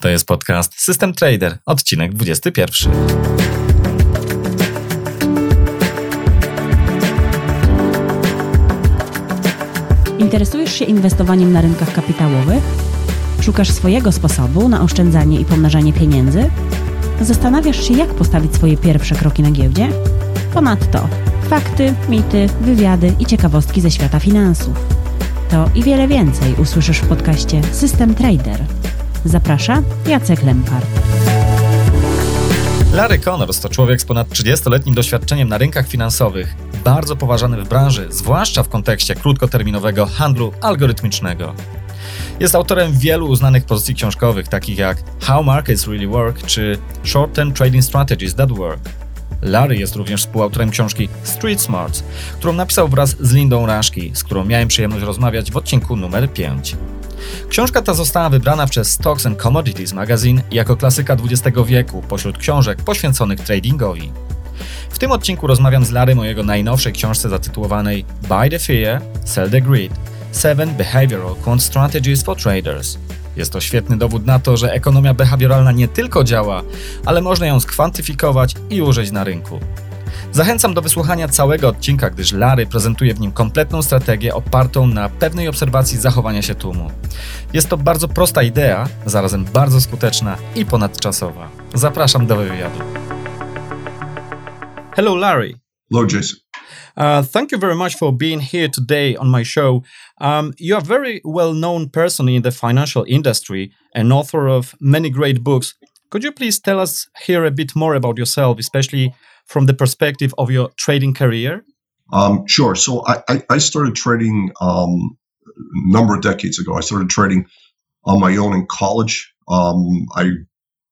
To jest podcast System Trader, odcinek 21. Interesujesz się inwestowaniem na rynkach kapitałowych? Szukasz swojego sposobu na oszczędzanie i pomnażanie pieniędzy? Zastanawiasz się, jak postawić swoje pierwsze kroki na giełdzie? Ponadto fakty, mity, wywiady i ciekawostki ze świata finansów. To i wiele więcej usłyszysz w podcaście System Trader. Zaprasza Jacek Lempart. Larry Connors to człowiek z ponad 30-letnim doświadczeniem na rynkach finansowych, bardzo poważany w branży, zwłaszcza w kontekście krótkoterminowego handlu algorytmicznego. Jest autorem wielu uznanych pozycji książkowych, takich jak How Markets Really Work czy Short Term Trading Strategies That Work. Larry jest również współautorem książki Street Smarts, którą napisał wraz z Lindą Raszki, z którą miałem przyjemność rozmawiać w odcinku numer 5. Książka ta została wybrana przez Stocks and Commodities Magazine jako klasyka XX wieku pośród książek poświęconych tradingowi. W tym odcinku rozmawiam z Larry o jego najnowszej książce zatytułowanej Buy the Fear, Sell the Greed – Seven Behavioral Quant Strategies for Traders. Jest to świetny dowód na to, że ekonomia behawioralna nie tylko działa, ale można ją skwantyfikować i użyć na rynku. Zachęcam do wysłuchania całego odcinka, gdyż Larry prezentuje w nim kompletną strategię opartą na pewnej obserwacji zachowania się tłumu. Jest to bardzo prosta idea, zarazem bardzo skuteczna i ponadczasowa. Zapraszam do wywiadu. Hello, Larry. Hello, Jason. Uh, thank you very much for being here today on my show. Um, you are a very well known person in the financial industry and author of many great books. Could you please tell us here a bit more about yourself, especially from the perspective of your trading career? Um, sure. So I, I started trading um, a number of decades ago. I started trading on my own in college. Um, I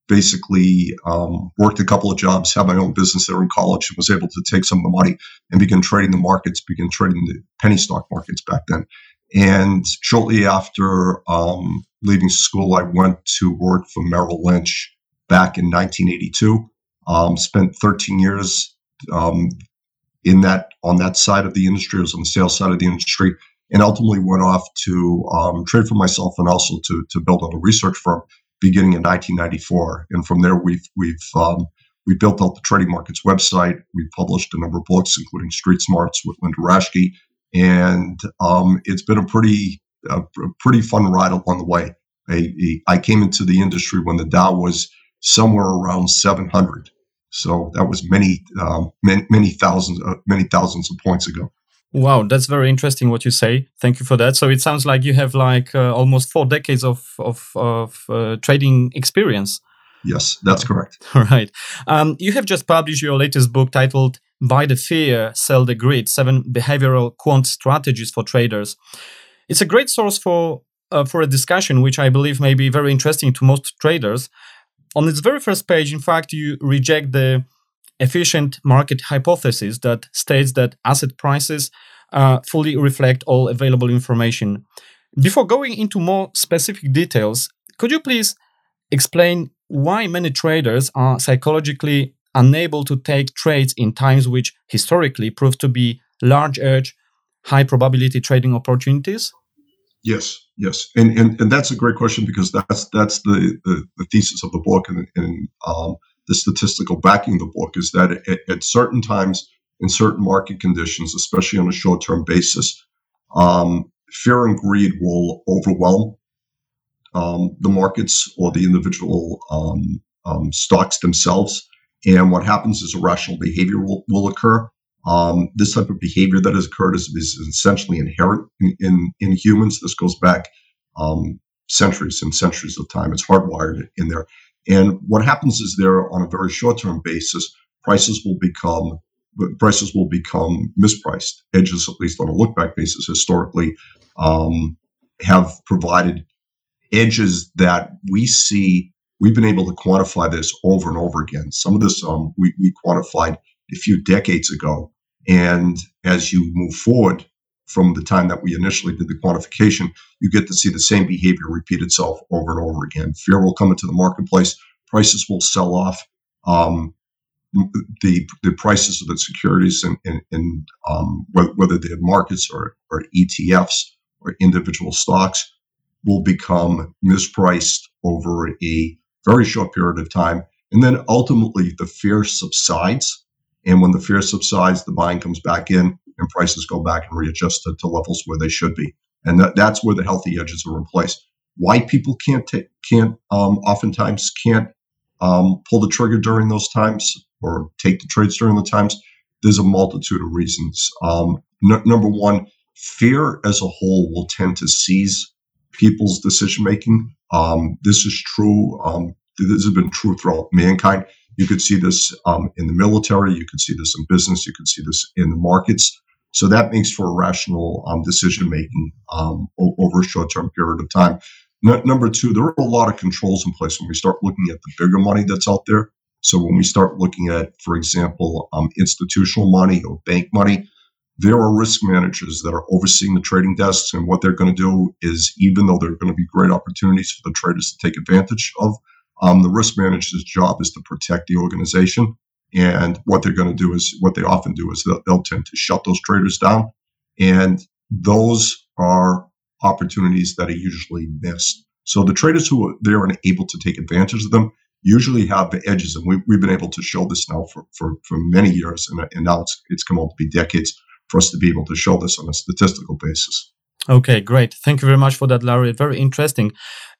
basically um, worked a couple of jobs, had my own business there in college, and was able to take some of the money and begin trading the markets, begin trading the penny stock markets back then. And shortly after um, leaving school, I went to work for Merrill Lynch back in 1982. Um, spent 13 years um, in that on that side of the industry. I was on the sales side of the industry, and ultimately went off to um, trade for myself and also to to build on a research firm beginning in 1994. And from there, we've we've um, we built out the trading markets website. We published a number of books, including Street Smarts with Linda Raschke, and um, it's been a pretty a, a pretty fun ride along the way. I, I came into the industry when the Dow was somewhere around 700. So that was many, um, many, many thousands, uh, many thousands of points ago. Wow, that's very interesting what you say. Thank you for that. So it sounds like you have like uh, almost four decades of of, of uh, trading experience. Yes, that's correct. All right. Um, you have just published your latest book titled "Buy the Fear, Sell the Greed: Seven Behavioral Quant Strategies for Traders." It's a great source for uh, for a discussion, which I believe may be very interesting to most traders on its very first page, in fact, you reject the efficient market hypothesis that states that asset prices uh, fully reflect all available information. Before going into more specific details, could you please explain why many traders are psychologically unable to take trades in times which historically prove to be large urge, high probability trading opportunities? Yes, yes, and, and and that's a great question because that's that's the the, the thesis of the book. And, and um, the statistical backing of the book is that at, at, certain times in certain market conditions, especially on a short term basis, um, fear and greed will overwhelm um, the markets or the individual um, um, stocks themselves, and what happens is irrational behavior will, will occur um, this type of behavior that has occurred is, is essentially inherent in, in, in, humans. This goes back um, centuries and centuries of time. It's hardwired in there. And what happens is there on a very short term basis, prices will become prices will become mispriced. Edges, at least on a look back basis, historically um, have provided edges that we see. We've been able to quantify this over and over again. Some of this um, we, we quantified a few decades ago and as you move forward from the time that we initially did the quantification, you get to see the same behavior repeat itself over and over again. Fear will come into the marketplace, prices will sell off. Um, the the prices of the securities and, um, whether they're markets or, or ETFs or individual stocks will become mispriced over a very short period of time. And then ultimately the fear subsides. And when the fear subsides, the buying comes back in and prices go back and readjust to, to levels where they should be. And that, that's where the healthy edges are in place. Why people can't take, can't, um, oftentimes can't, um, pull the trigger during those times or take the trades during the times. There's a multitude of reasons. Um, n- number one, fear as a whole will tend to seize people's decision making. Um, this is true. Um, this has been true throughout mankind. You could see this um, in the military. You could see this in business. You could see this in the markets. So that makes for rational um, decision making um, over a short term period of time. Number two, there are a lot of controls in place when we start looking at the bigger money that's out there. So when we start looking at, for example, um, institutional money or bank money, there are risk managers that are overseeing the trading desks. And what they're going to do is, even though there are going to be great opportunities for the traders to take advantage of, um, the risk manager's job is to protect the organization. And what they're going to do is, what they often do is they'll, they'll tend to shut those traders down. And those are opportunities that are usually missed. So the traders who are there and able to take advantage of them usually have the edges. And we, have been able to show this now for, for, for many years. And, and now it's, it's come on to be decades for us to be able to show this on a statistical basis. Okay, great. Thank you very much for that, Larry. Very interesting.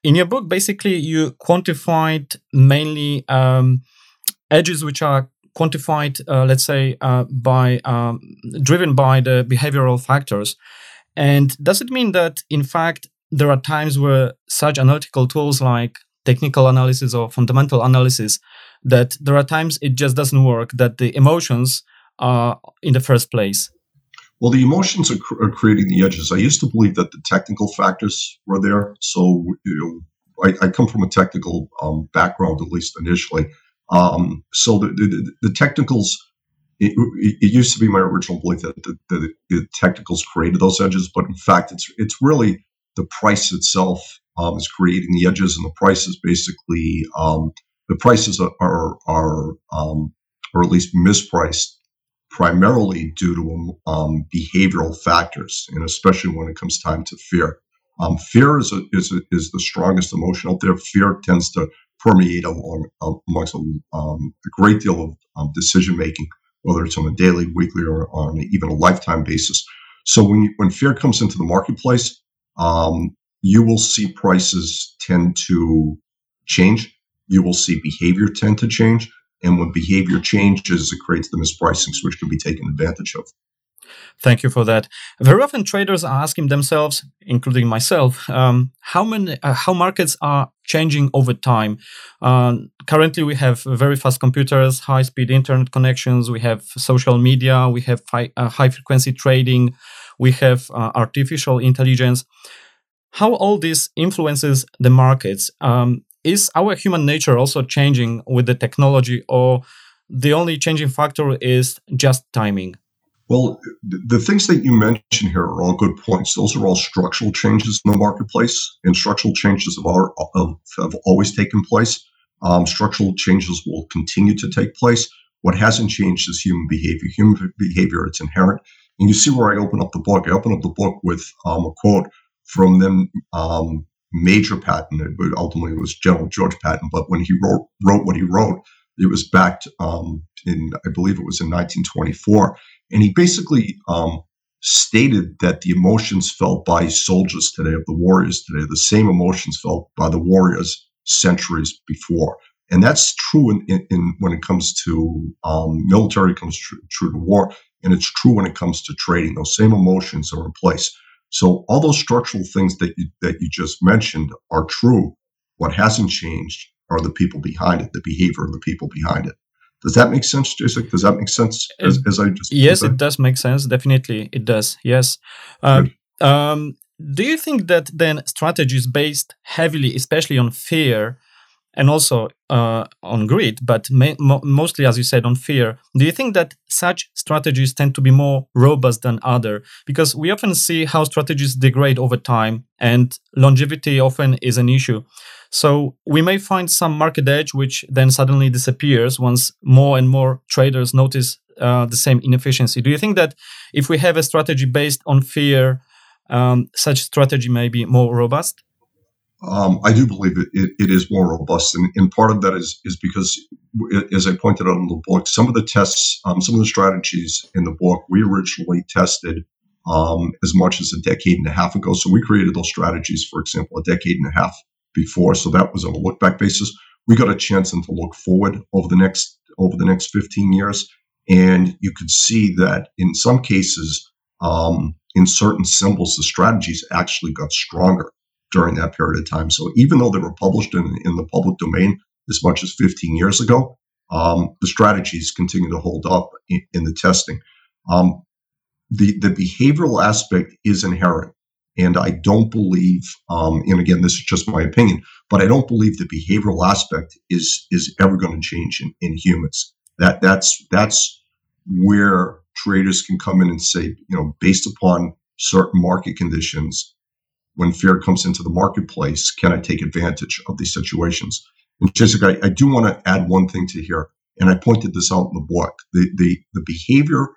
In your book, basically, you quantified mainly um, edges which are quantified, uh, let's say, uh, by um, driven by the behavioral factors. And does it mean that, in fact, there are times where such analytical tools like technical analysis or fundamental analysis, that there are times it just doesn't work, that the emotions are in the first place? Well, the emotions are, cr- are, creating the edges. I used to believe that the technical factors were there. So, you know, I, I come from a technical um, background, at least initially. Um, so the, the, the technicals, it, it, used to be my original belief that the, the, the, technicals created those edges, but in fact, it's it's really the price itself um, is creating the edges, and the price is basically um, the prices are are, are um, or at least mispriced primarily due to um, behavioral factors, and especially when it comes time to fear. Um, fear is, a, is, a, is the strongest emotion out there. Fear tends to permeate along amongst a, um, a great deal of um, decision making, whether it's on a daily, weekly, or on even a lifetime basis. So when you, when fear comes into the marketplace, um, you will see prices tend to change. You will see behavior tend to change. And when behavior changes, it creates the mispricings, which can be taken advantage of. Thank you for that. Very often, traders are asking themselves, including myself, um, how many, uh, how markets are changing over time. Uh, currently, we have very fast computers, high-speed internet connections. We have social media. We have high, uh, high-frequency trading. We have uh, artificial intelligence. How all this influences the markets? Um, is our human nature also changing with the technology or the only changing factor is just timing? Well the things that you mentioned here are all good points. Those are all structural changes in the marketplace and structural changes have, have always taken place. Um, structural changes will continue to take place. What hasn't changed is human behavior. Human behavior it's inherent. And you see where i open up the book. I open up the book with um, a quote from them um, major Patton. But ultimately, it was General George Patton. But when he wrote wrote what he wrote, it was backed um, in I believe it was in 1924, and he basically um, stated that the emotions felt by soldiers today, of the warriors today, the same emotions felt by the warriors centuries before. And that's true in, in, in when it comes to um, military, comes true, true to war, and it's true when it comes to trading. Those same emotions are in place. So all those structural things that you, that you just mentioned are true. What hasn't changed are the people behind it, the behavior of the people behind it. Does that make sense, Jason? Does that make sense? As, as I just yes, it does make sense. Definitely, it does. Yes. Um, um, do you think that then strategies based heavily, especially on fear, and also uh, on greed, but mo- mostly, as you said, on fear. Do you think that such strategies tend to be more robust than other? Because we often see how strategies degrade over time, and longevity often is an issue. So we may find some market edge which then suddenly disappears once more and more traders notice uh, the same inefficiency. Do you think that if we have a strategy based on fear, um, such strategy may be more robust? Um, I do believe it, it, it is more robust, and, and part of that is is because, as I pointed out in the book, some of the tests, um, some of the strategies in the book, we originally tested um, as much as a decade and a half ago. So we created those strategies, for example, a decade and a half before. So that was on a look back basis. We got a chance then to look forward over the next over the next 15 years, and you could see that in some cases, um, in certain symbols, the strategies actually got stronger during that period of time. So even though they were published in, in the public domain as much as 15 years ago, um, the strategies continue to hold up in, in the testing. Um, the, the behavioral aspect is inherent. And I don't believe, um, and again, this is just my opinion, but I don't believe the behavioral aspect is is ever going to change in, in humans. That that's that's where traders can come in and say, you know, based upon certain market conditions, when fear comes into the marketplace, can I take advantage of these situations? And Jessica, I, I do want to add one thing to here, and I pointed this out in the book. The the the behavior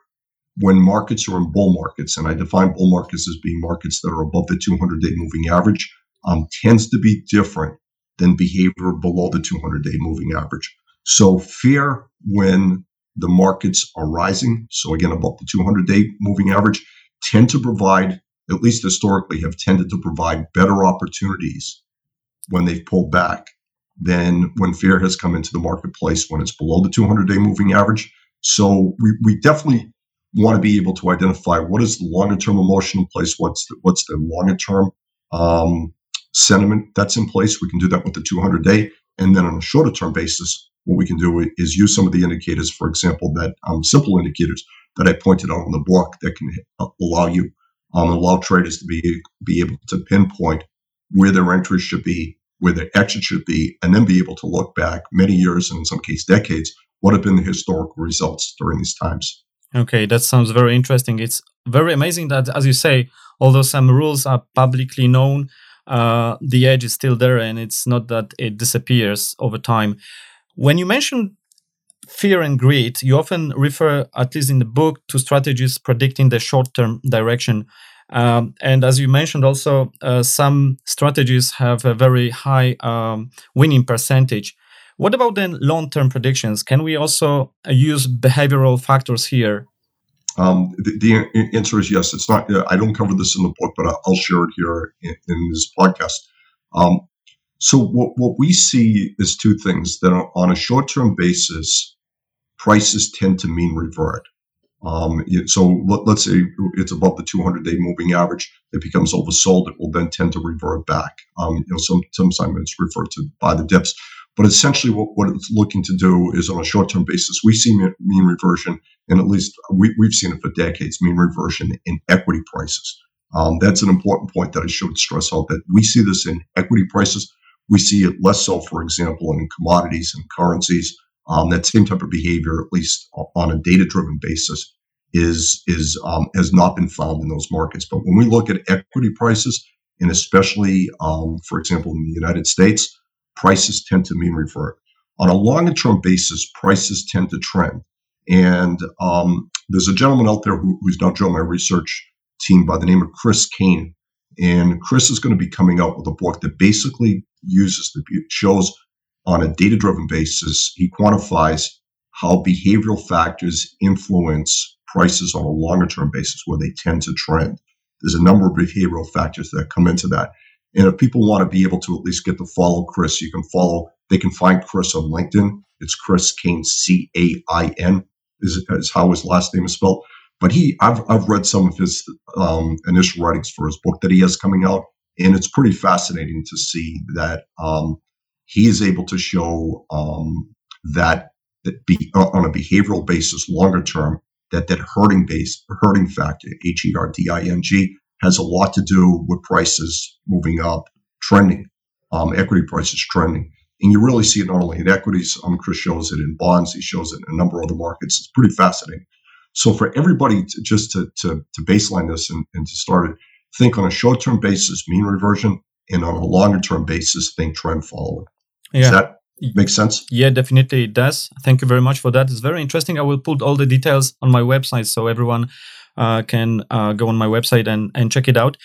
when markets are in bull markets, and I define bull markets as being markets that are above the 200 day moving average, um, tends to be different than behavior below the 200 day moving average. So fear when the markets are rising, so again, above the 200 day moving average, tend to provide, at least historically, have tended to provide better opportunities when they've pulled back than when fear has come into the marketplace when it's below the 200 day moving average. So we, we definitely want to be able to identify what is the longer term emotion in place, what's the, what's the longer term um, sentiment that's in place. We can do that with the 200 day, and then on a shorter term basis, what we can do is use some of the indicators, for example, that um, simple indicators that I pointed out in the book that can allow you um, allow traders to be be able to pinpoint where their entries should be, where their exit should be, and then be able to look back many years and in some case decades what have been the historical results during these times. Okay, that sounds very interesting. It's very amazing that, as you say, although some rules are publicly known, uh, the edge is still there and it's not that it disappears over time. When you mention fear and greed, you often refer, at least in the book, to strategies predicting the short term direction. Um, and as you mentioned, also, uh, some strategies have a very high um, winning percentage. What about then long term predictions? Can we also uh, use behavioral factors here? Um, the, the, answer is yes. It's not. I don't cover this in the book, but I'll share it here in, in this podcast. Um, so what, what we see is two things that are on a short term basis, prices tend to mean revert. Um, so let, us say it's above the 200 day moving average. It becomes oversold. It will then tend to revert back. Um, you know, some sometimes it's referred to by the dips. But essentially, what, what it's looking to do is on a short term basis, we see mean reversion, and at least we, have seen it for decades mean reversion in equity prices. Um, that's an important point that I should stress out that we see this in equity prices. We see it less so, for example, in commodities and currencies. Um, that same type of behavior, at least on a data driven basis, is is um, has not been found in those markets. But when we look at equity prices, and especially, um, for example, in the United States, prices tend to mean revert. On a longer term basis, prices tend to trend. And um, there's a gentleman out there who, who's now joined my research team by the name of Chris Cain. And Chris is going to be coming out with a book that basically uses the shows on a data driven basis. He quantifies how behavioral factors influence prices on a longer term basis where they tend to trend. There's a number of behavioral factors that come into that. And if people want to be able to at least get to follow Chris, you can follow, they can find Chris on LinkedIn. It's Chris Cain, C A I N, is, is how his last name is spelled. But he, I've, I've read some of his um, initial writings for his book that he has coming out. And it's pretty fascinating to see that um, he is able to show um, that, that be, uh, on a behavioral basis, longer term, that that herding base, herding factor, H E R D I N G, has a lot to do with prices moving up, trending, um, equity prices trending. And you really see it not only in equities, um, Chris shows it in bonds, he shows it in a number of other markets. It's pretty fascinating. So for everybody to, just to, to, to baseline this and, and to start it, think on a short term basis, mean reversion, and on a longer term basis, think trend following. Yeah. Does that make sense? Yeah, definitely it does. Thank you very much for that. It's very interesting. I will put all the details on my website so everyone uh, can uh, go on my website and, and check it out.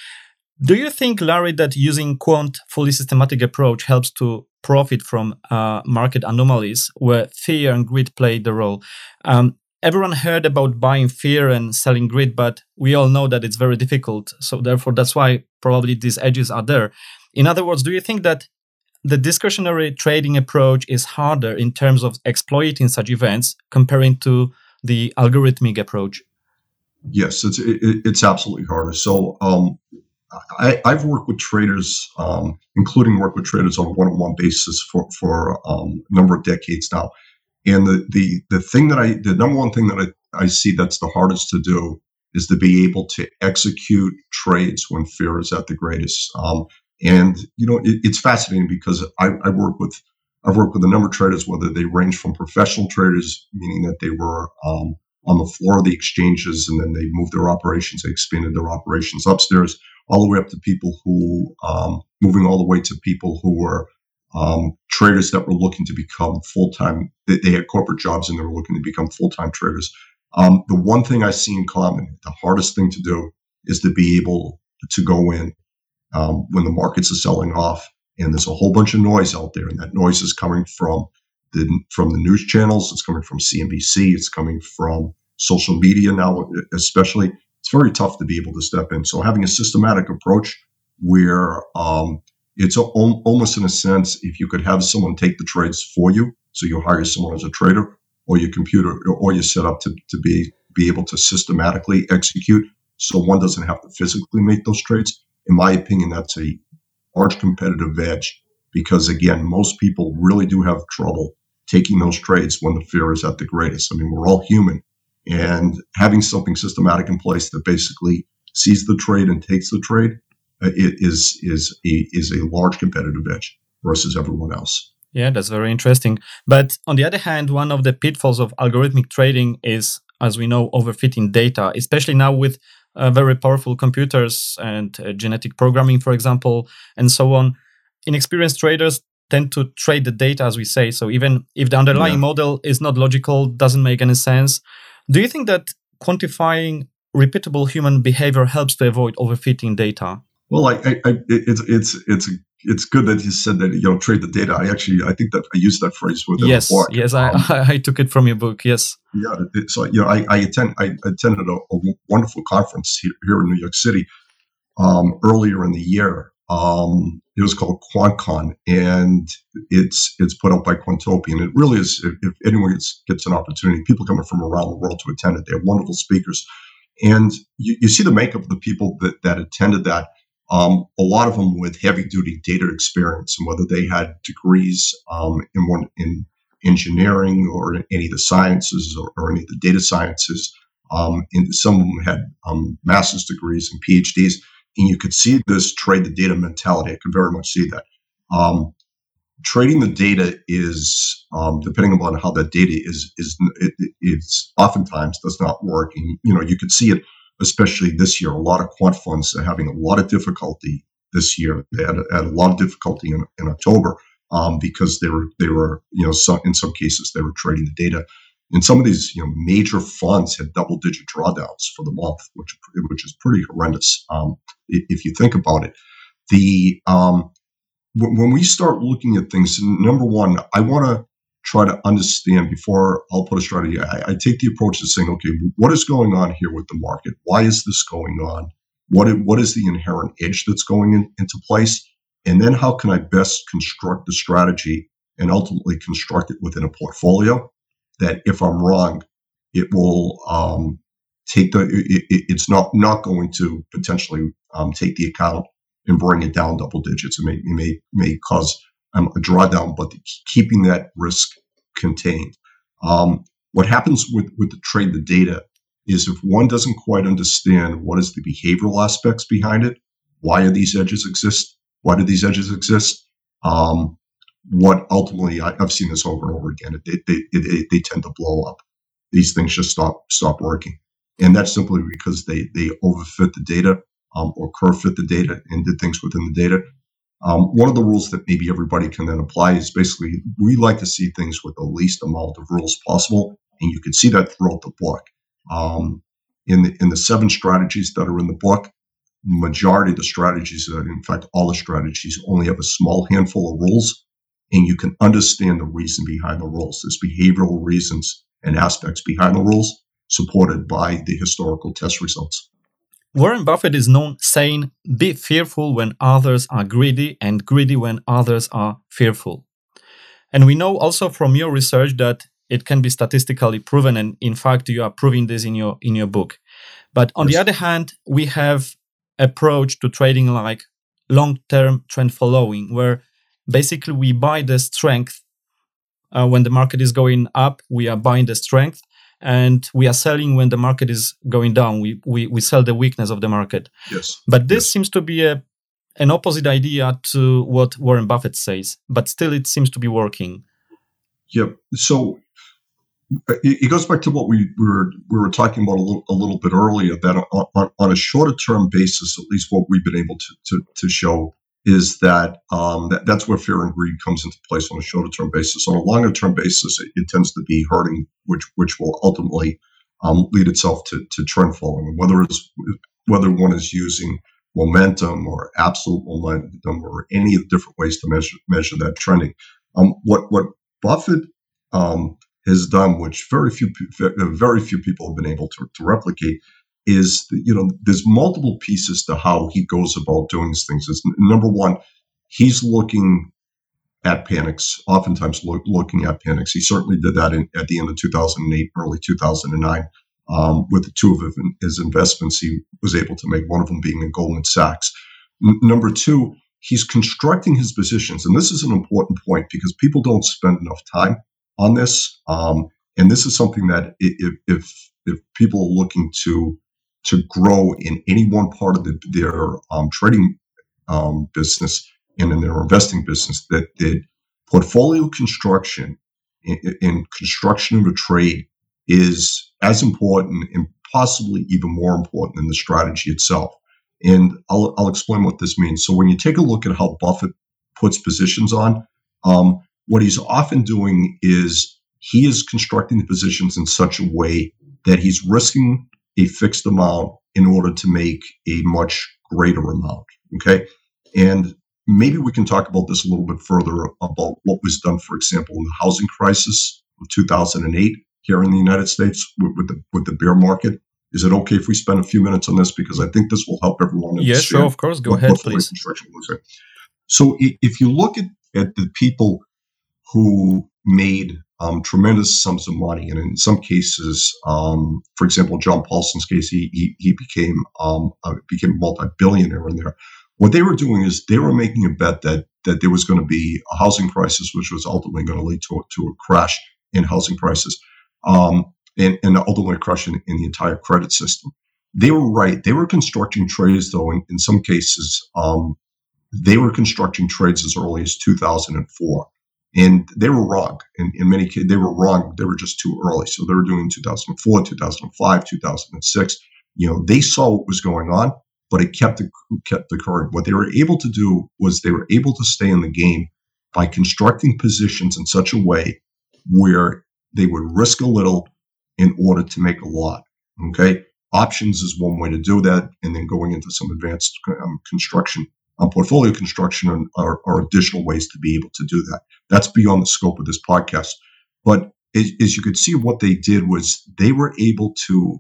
Do you think, Larry, that using quant fully systematic approach helps to profit from uh, market anomalies where fear and greed play the role? Um, everyone heard about buying fear and selling greed, but we all know that it's very difficult. So therefore, that's why probably these edges are there. In other words, do you think that the discretionary trading approach is harder in terms of exploiting such events comparing to the algorithmic approach? Yes, it's it, it's absolutely harder. So um, I, have worked with traders, um, including work with traders on a one-on-one basis for for um, a number of decades now. And the the the thing that I the number one thing that I, I see that's the hardest to do is to be able to execute trades when fear is at the greatest. Um, and you know, it, it's fascinating because I, I work with I've worked with a number of traders, whether they range from professional traders, meaning that they were um, on the floor of the exchanges and then they moved their operations, they expanded their operations upstairs, all the way up to people who, um, moving all the way to people who were um, traders that were looking to become full time. They, they, had corporate jobs and they were looking to become full time traders. Um, the one thing I see in common, the hardest thing to do is to be able to go in um, when the markets are selling off and there's a whole bunch of noise out there, and that noise is coming from the from the news channels. It's coming from CNBC. It's coming from social media now, especially. It's very tough to be able to step in. So having a systematic approach where um, it's a, almost in a sense, if you could have someone take the trades for you, so you hire someone as a trader, or your computer, or you set up to, to be be able to systematically execute, so one doesn't have to physically make those trades. In my opinion, that's a large competitive edge because again, most people really do have trouble taking those trades when the fear is at the greatest. I mean, we're all human, and having something systematic in place that basically sees the trade and takes the trade uh, is is a, is a large competitive edge versus everyone else. Yeah, that's very interesting. But on the other hand, one of the pitfalls of algorithmic trading is, as we know, overfitting data, especially now with uh, very powerful computers and uh, genetic programming, for example, and so on. Inexperienced traders tend to trade the data, as we say. So even if the underlying yeah. model is not logical, doesn't make any sense. Do you think that quantifying repeatable human behavior helps to avoid overfitting data? Well, I, I, I it's it's it's it's good that you said that you know trade the data. I actually I think that I used that phrase with yes yes um, I, I took it from your book yes yeah so you know I, I attend I attended a, a wonderful conference here, here, in New York City um, earlier in the year. Um, it was called QuantCon, and it's it's put up by Quantopian, and it really is. If, if anyone gets, gets an opportunity, people coming from around the world to attend it, they have wonderful speakers, and you, you see the makeup of the people that that attended that um, a lot of them with heavy duty data experience, and whether they had degrees um, in one in engineering or any of the sciences or, or any of the data sciences. Um, and some of them had um, master's degrees and PhDs, and you could see this trade the data mentality. I could very much see that. Um, trading the data is um, depending upon how that data is is it, it's oftentimes does not work and you know you could see it especially this year. A lot of quant funds are having a lot of difficulty this year. They had, had a lot of difficulty in, in October um, because they were they were you know some, in some cases they were trading the data. And some of these you know major funds had double digit drawdowns for the month, which which is pretty horrendous um, if you think about it. The um, when we start looking at things, number one, I want to try to understand before I'll put a strategy. I, I, take the approach to saying, okay, what is going on here with the market? Why is this going on? What what is the inherent edge that's going in, into place? And then how can I best construct the strategy and ultimately construct it within a portfolio that if I'm wrong, it will um, take the, it, it's not, not going to potentially um, take the account and bring it down double digits. It may, it may, may cause um, a drawdown, but keeping that risk contained. Um, what happens with, with the trade the data is if one doesn't quite understand what is the behavioral aspects behind it, why do these edges exist? Why do these edges exist? Um, what ultimately I, have seen this over and over again. They, they, they, they tend to blow up. These things just stop stop working, and that's simply because they they overfit the data um, or curve fit the data and did things within the data um, one of the rules that maybe everybody can then apply is basically we like to see things with the least amount of rules possible, and you can see that throughout the book. Um, in the in the seven strategies that are in the book, majority of the strategies, uh, in fact, all the strategies only have a small handful of rules and you can understand the reason behind the rules. There's behavioral reasons and aspects behind the rules supported by the historical test results. Warren Buffett is known saying, Be fearful when others are greedy and greedy when others are fearful. And we know also from your research that it can be statistically proven, and in fact, you are proving this in your in your book. But on yes. the other hand, we have approach to trading like long-term trend following, where basically we buy the strength uh, when the market is going up. We are buying the strength, and we are selling when the market is going down. We we, we sell the weakness of the market. Yes. But this yes. seems to be a an opposite idea to what Warren Buffett says, but still it seems to be working. Yep. So uh, it goes back to what we, we were we were talking about a little, a little bit earlier that on, on a shorter term basis, at least what we've been able to to, to show is that, um, that that's where fear and greed comes into place on a shorter term basis. On a longer term basis, it, it, tends to be herding, which which will ultimately um, lead itself to, to trend following. Whether it's whether one is using momentum or absolute momentum or any of the different ways to measure measure that trending. Um, what what Buffett um, has done, which very few very few people have been able to, to replicate, is you know there's multiple pieces to how he goes about doing these things. It's, number one, he's looking at panics, oftentimes look, looking at panics. He certainly did that in, at the end of 2008, early 2009. Um, with two of his investments, he was able to make one of them being in Goldman Sachs. N- number two, he's constructing his positions, and this is an important point because people don't spend enough time on this. Um, and this is something that if, if if people are looking to to grow in any one part of the, their um, trading um, business and in their investing business, that the portfolio construction in, construction of a trade is as important and possibly even more important than the strategy itself. And I'll, I'll explain what this means. So when you take a look at how Buffett puts positions on, um, what he's often doing is he is constructing the positions in such a way that he's risking a fixed amount in order to make a much greater amount. Okay. And maybe we can talk about this a little bit further about what was done, for example, in the housing crisis of 2008 here in the United States with, with the with the bear market. Is it okay if we spend a few minutes on this because I think this will help everyone? Yes, sure, of course. Go ahead, please. So if you look at, at the people who made um, tremendous sums of money, and in some cases, um, for example, John Paulson's case, he he, he became um, became a multi-billionaire in there. What they were doing is they were making a bet that that there was going to be a housing crisis, which was ultimately going to lead to, to a crash in housing prices um, and, and ultimately crushing in the entire credit system. They were right. They were constructing trades, though, in, in some cases, um, they were constructing trades as early as 2004. And they were wrong. In, in many cases, they were wrong. They were just too early. So they were doing 2004, 2005, 2006. You know, they saw what was going on, but it kept the, kept the current. What they were able to do was they were able to stay in the game by constructing positions in such a way where they would risk a little in order to make a lot. Okay. Options is one way to do that. And then going into some advanced um, construction, um, portfolio construction are, additional ways to be able to do that. That's beyond the scope of this podcast. But as, as you could see, what they did was they were able to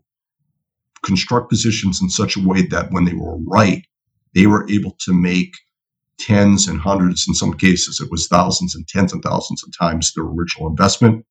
construct positions in such a way that when they were right, they were able to make tens and hundreds, in some cases, it was thousands and tens of thousands of times their original investment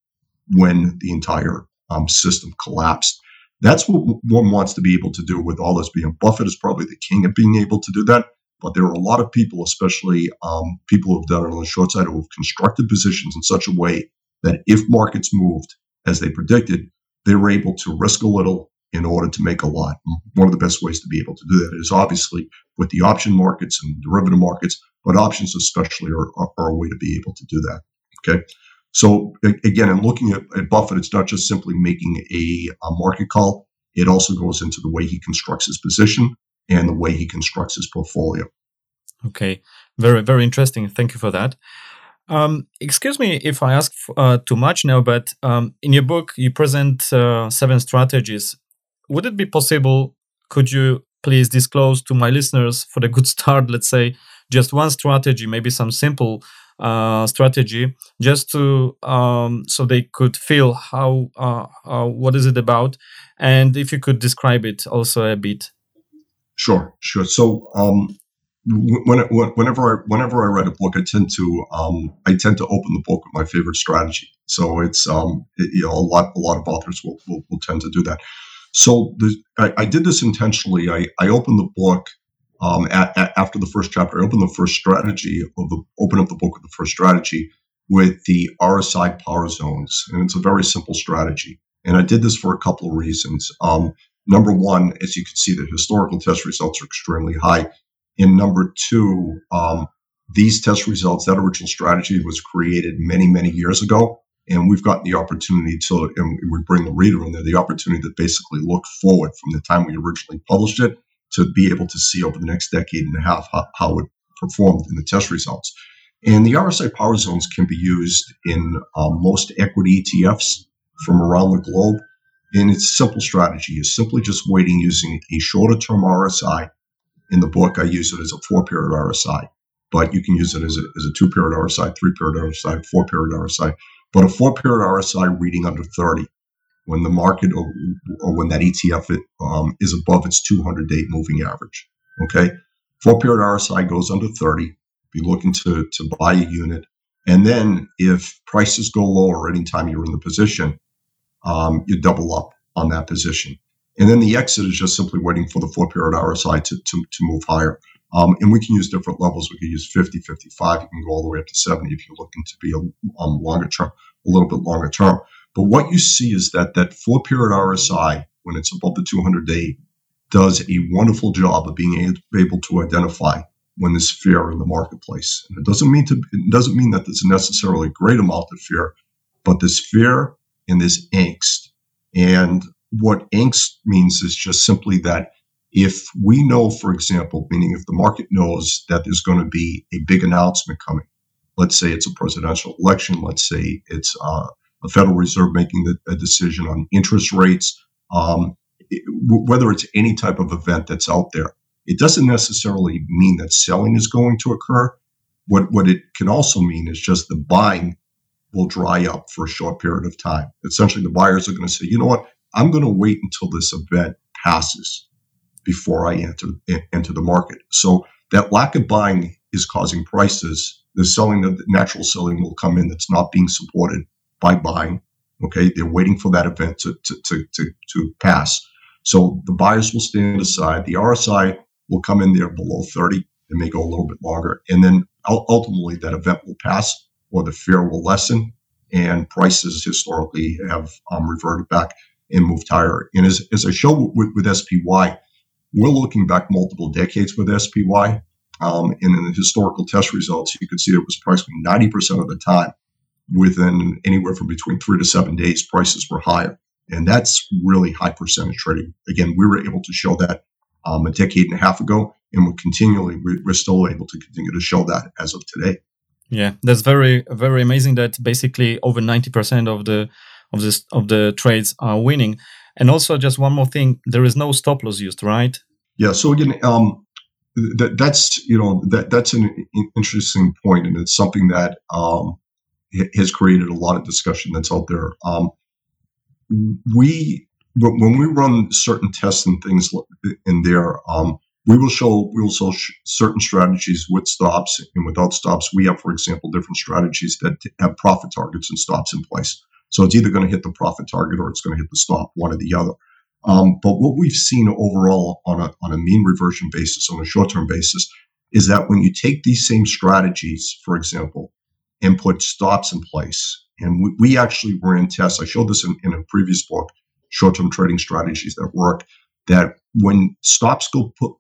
when the entire um, system collapsed. That's what one wants to be able to do with all this being. Buffett is probably the king of being able to do that. But there are a lot of people, especially um, people who have done it on the short side, who have constructed positions in such a way that if markets moved as they predicted, they were able to risk a little in order to make a lot. One of the best ways to be able to do that is obviously with the option markets and derivative markets, but options especially are, are, are a way to be able to do that. Okay. So again, in looking at, at Buffett, it's not just simply making a, a, market call. It also goes into the way he constructs his position and the way he constructs his portfolio. Okay, very very interesting. Thank you for that. Um, excuse me if I ask uh, too much now, but um, in your book you present uh, seven strategies. Would it be possible? Could you please disclose to my listeners for the good start, let's say, just one strategy, maybe some simple uh, strategy, just to um, so they could feel how uh, what is it about, and if you could describe it also a bit. Sure, sure. So um, when, whenever I whenever I write a book, I tend to um, I tend to open the book with my favorite strategy. So it's um, it, you know a lot a lot of authors will, will, will tend to do that. So the, I, I, did this intentionally. I, I opened the book um, at, at, after the first chapter. I opened the first strategy of the open up the book with the first strategy with the RSI power zones, and it's a very simple strategy. And I did this for a couple of reasons. Um, number one, as you can see, the historical test results are extremely high. And number two, um, these test results, that original strategy was created many, many years ago. And we've gotten the opportunity to, and we bring the reader in there, the opportunity to basically look forward from the time we originally published it to be able to see over the next decade and a half how, how it performed in the test results. And the RSI power zones can be used in um, most equity ETFs from around the globe. And it's simple strategy. It's simply just waiting using a shorter term RSI. In the book, I use it as a four period RSI, but you can use it as a, as a two period RSI, three period RSI, four period RSI. But a four period RSI reading under 30, when the market or, or when that ETF um, is above its 200 day moving average. Okay. Four period RSI goes under 30. Be looking to, to buy a unit. And then if prices go lower anytime you're in the position, um, you double up on that position. And then the exit is just simply waiting for the four period RSI to, to, to move higher. Um, and we can use different levels. We can use 50, 55. You can go all the way up to 70 if you're looking to be a um, longer term, a little bit longer term. But what you see is that that four period RSI, when it's above the 200 day, does a wonderful job of being able to identify when there's fear in the marketplace. And it doesn't mean to it doesn't mean that there's necessarily a great amount of fear, but there's fear and this angst. And what angst means is just simply that if we know, for example, meaning if the market knows that there's going to be a big announcement coming, let's say it's a presidential election, let's say it's uh, a Federal Reserve making the, a decision on interest rates, um, it, whether it's any type of event that's out there, it doesn't necessarily mean that selling is going to occur. What, what it can also mean is just the buying will dry up for a short period of time. Essentially, the buyers are going to say, you know what, I'm going to wait until this event passes before I enter enter the market. So that lack of buying is causing prices. The selling, the natural selling will come in that's not being supported by buying. Okay, they're waiting for that event to to to to, to pass. So the buyers will stand aside. The RSI will come in there below 30. It may go a little bit longer, and then ultimately that event will pass or the fear will lessen, and prices historically have um, reverted back and moved higher. And as, as I show with, with SPY, we're looking back multiple decades with SPY. Um, and in the historical test results, you can see it was approximately 90% of the time within anywhere from between three to seven days, prices were higher. And that's really high percentage trading. Again, we were able to show that um, a decade and a half ago, and we're continually, we're still able to continue to show that as of today. Yeah, that's very, very amazing that basically over 90% of the of this of the trades are winning. And also, just one more thing: there is no stop loss used, right? Yeah. So again, um, that that's you know that that's an interesting point, and it's something that um, has created a lot of discussion that's out there. Um, we when we run certain tests and things in there, um, we will show we will show certain strategies with stops and without stops. We have, for example, different strategies that have profit targets and stops in place. So it's either going to hit the profit target or it's going to hit the stop, one or the other. Um, but what we've seen overall on a, on a mean reversion basis, on a short term basis, is that when you take these same strategies, for example, and put stops in place, and we, we actually ran tests, I showed this in, in a previous book, short term trading strategies that work, that when stops go put,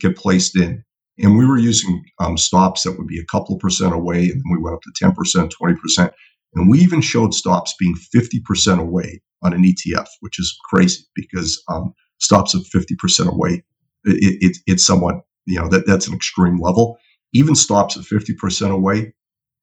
get placed in, and we were using um, stops that would be a couple percent away, and then we went up to 10%, 20%. And we even showed stops being 50% away on an ETF, which is crazy because um, stops of 50% away, it, it, it's somewhat, you know, that, that's an extreme level. Even stops of 50% away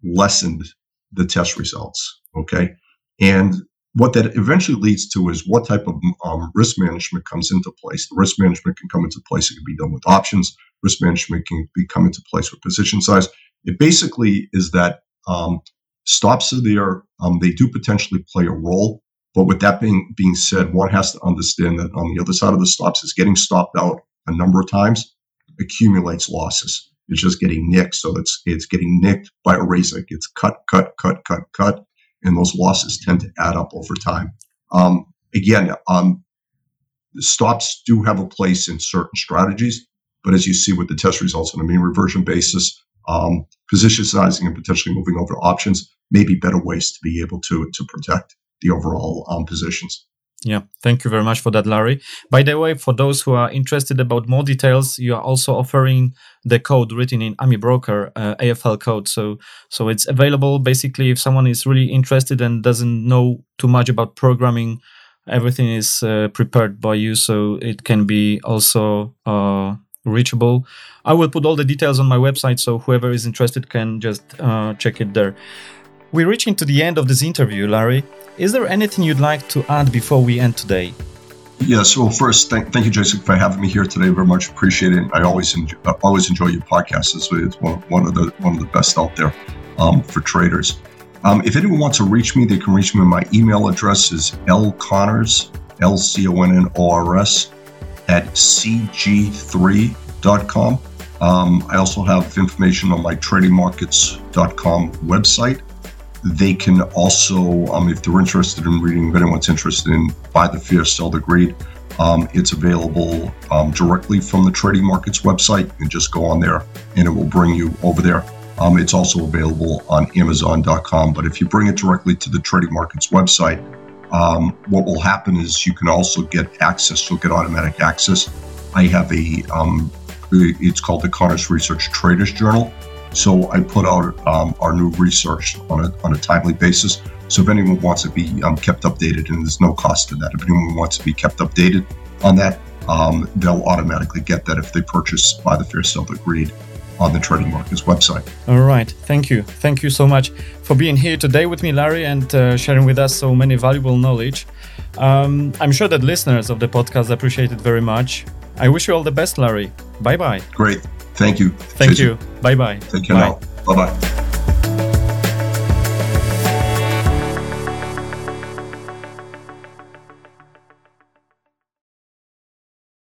lessened the test results. Okay. And what that eventually leads to is what type of um, risk management comes into place. The risk management can come into place. It can be done with options. Risk management can be come into place with position size. It basically is that um, stops are there. Um, they do potentially play a role. But with that being being said, one has to understand that on the other side of the stops is getting stopped out a number of times accumulates losses. It's just getting nicked. So it's it's getting nicked by a razor. It gets cut, cut, cut, cut, cut and those losses tend to add up over time. Um, again, um, stops do have a place in certain strategies, but as you see with the test results on a mean reversion basis, um, position sizing and potentially moving over options may be better ways to be able to to protect the overall um, positions. Yeah, thank you very much for that, Larry. By the way, for those who are interested about more details, you are also offering the code written in AmiBroker uh, AFL code. So, so it's available. Basically, if someone is really interested and doesn't know too much about programming, everything is uh, prepared by you, so it can be also uh, reachable. I will put all the details on my website, so whoever is interested can just uh, check it there. We're reaching to the end of this interview, Larry. Is there anything you'd like to add before we end today? Yes. Well, first, thank, thank you, Jason, for having me here today. Very much appreciate it. I always enjoy, always enjoy your podcast. It's, it's one, one of the one of the best out there um, for traders. Um, if anyone wants to reach me, they can reach me. My email address is lconnors, L C O N N O R S, at cg3.com. Um, I also have information on my tradingmarkets.com website. They can also, um, if they're interested in reading, if anyone's interested in Buy the Fear, Sell the Greed, um, it's available um, directly from the Trading Markets website. And just go on there and it will bring you over there. Um, it's also available on Amazon.com. But if you bring it directly to the Trading Markets website, um, what will happen is you can also get access, you'll get automatic access. I have a, um, it's called the Connors Research Traders Journal. So I put out um, our new research on a, on a timely basis. So if anyone wants to be um, kept updated, and there's no cost to that, if anyone wants to be kept updated on that, um, they'll automatically get that if they purchase Buy the Fear Sell the Greed on the Trading Markets website. All right. Thank you. Thank you so much for being here today with me, Larry, and uh, sharing with us so many valuable knowledge. Um, I'm sure that listeners of the podcast appreciate it very much. I wish you all the best, Larry. Bye bye. Great. Thank you. Thank Jason. you. Bye bye. Take care bye. now. Bye bye.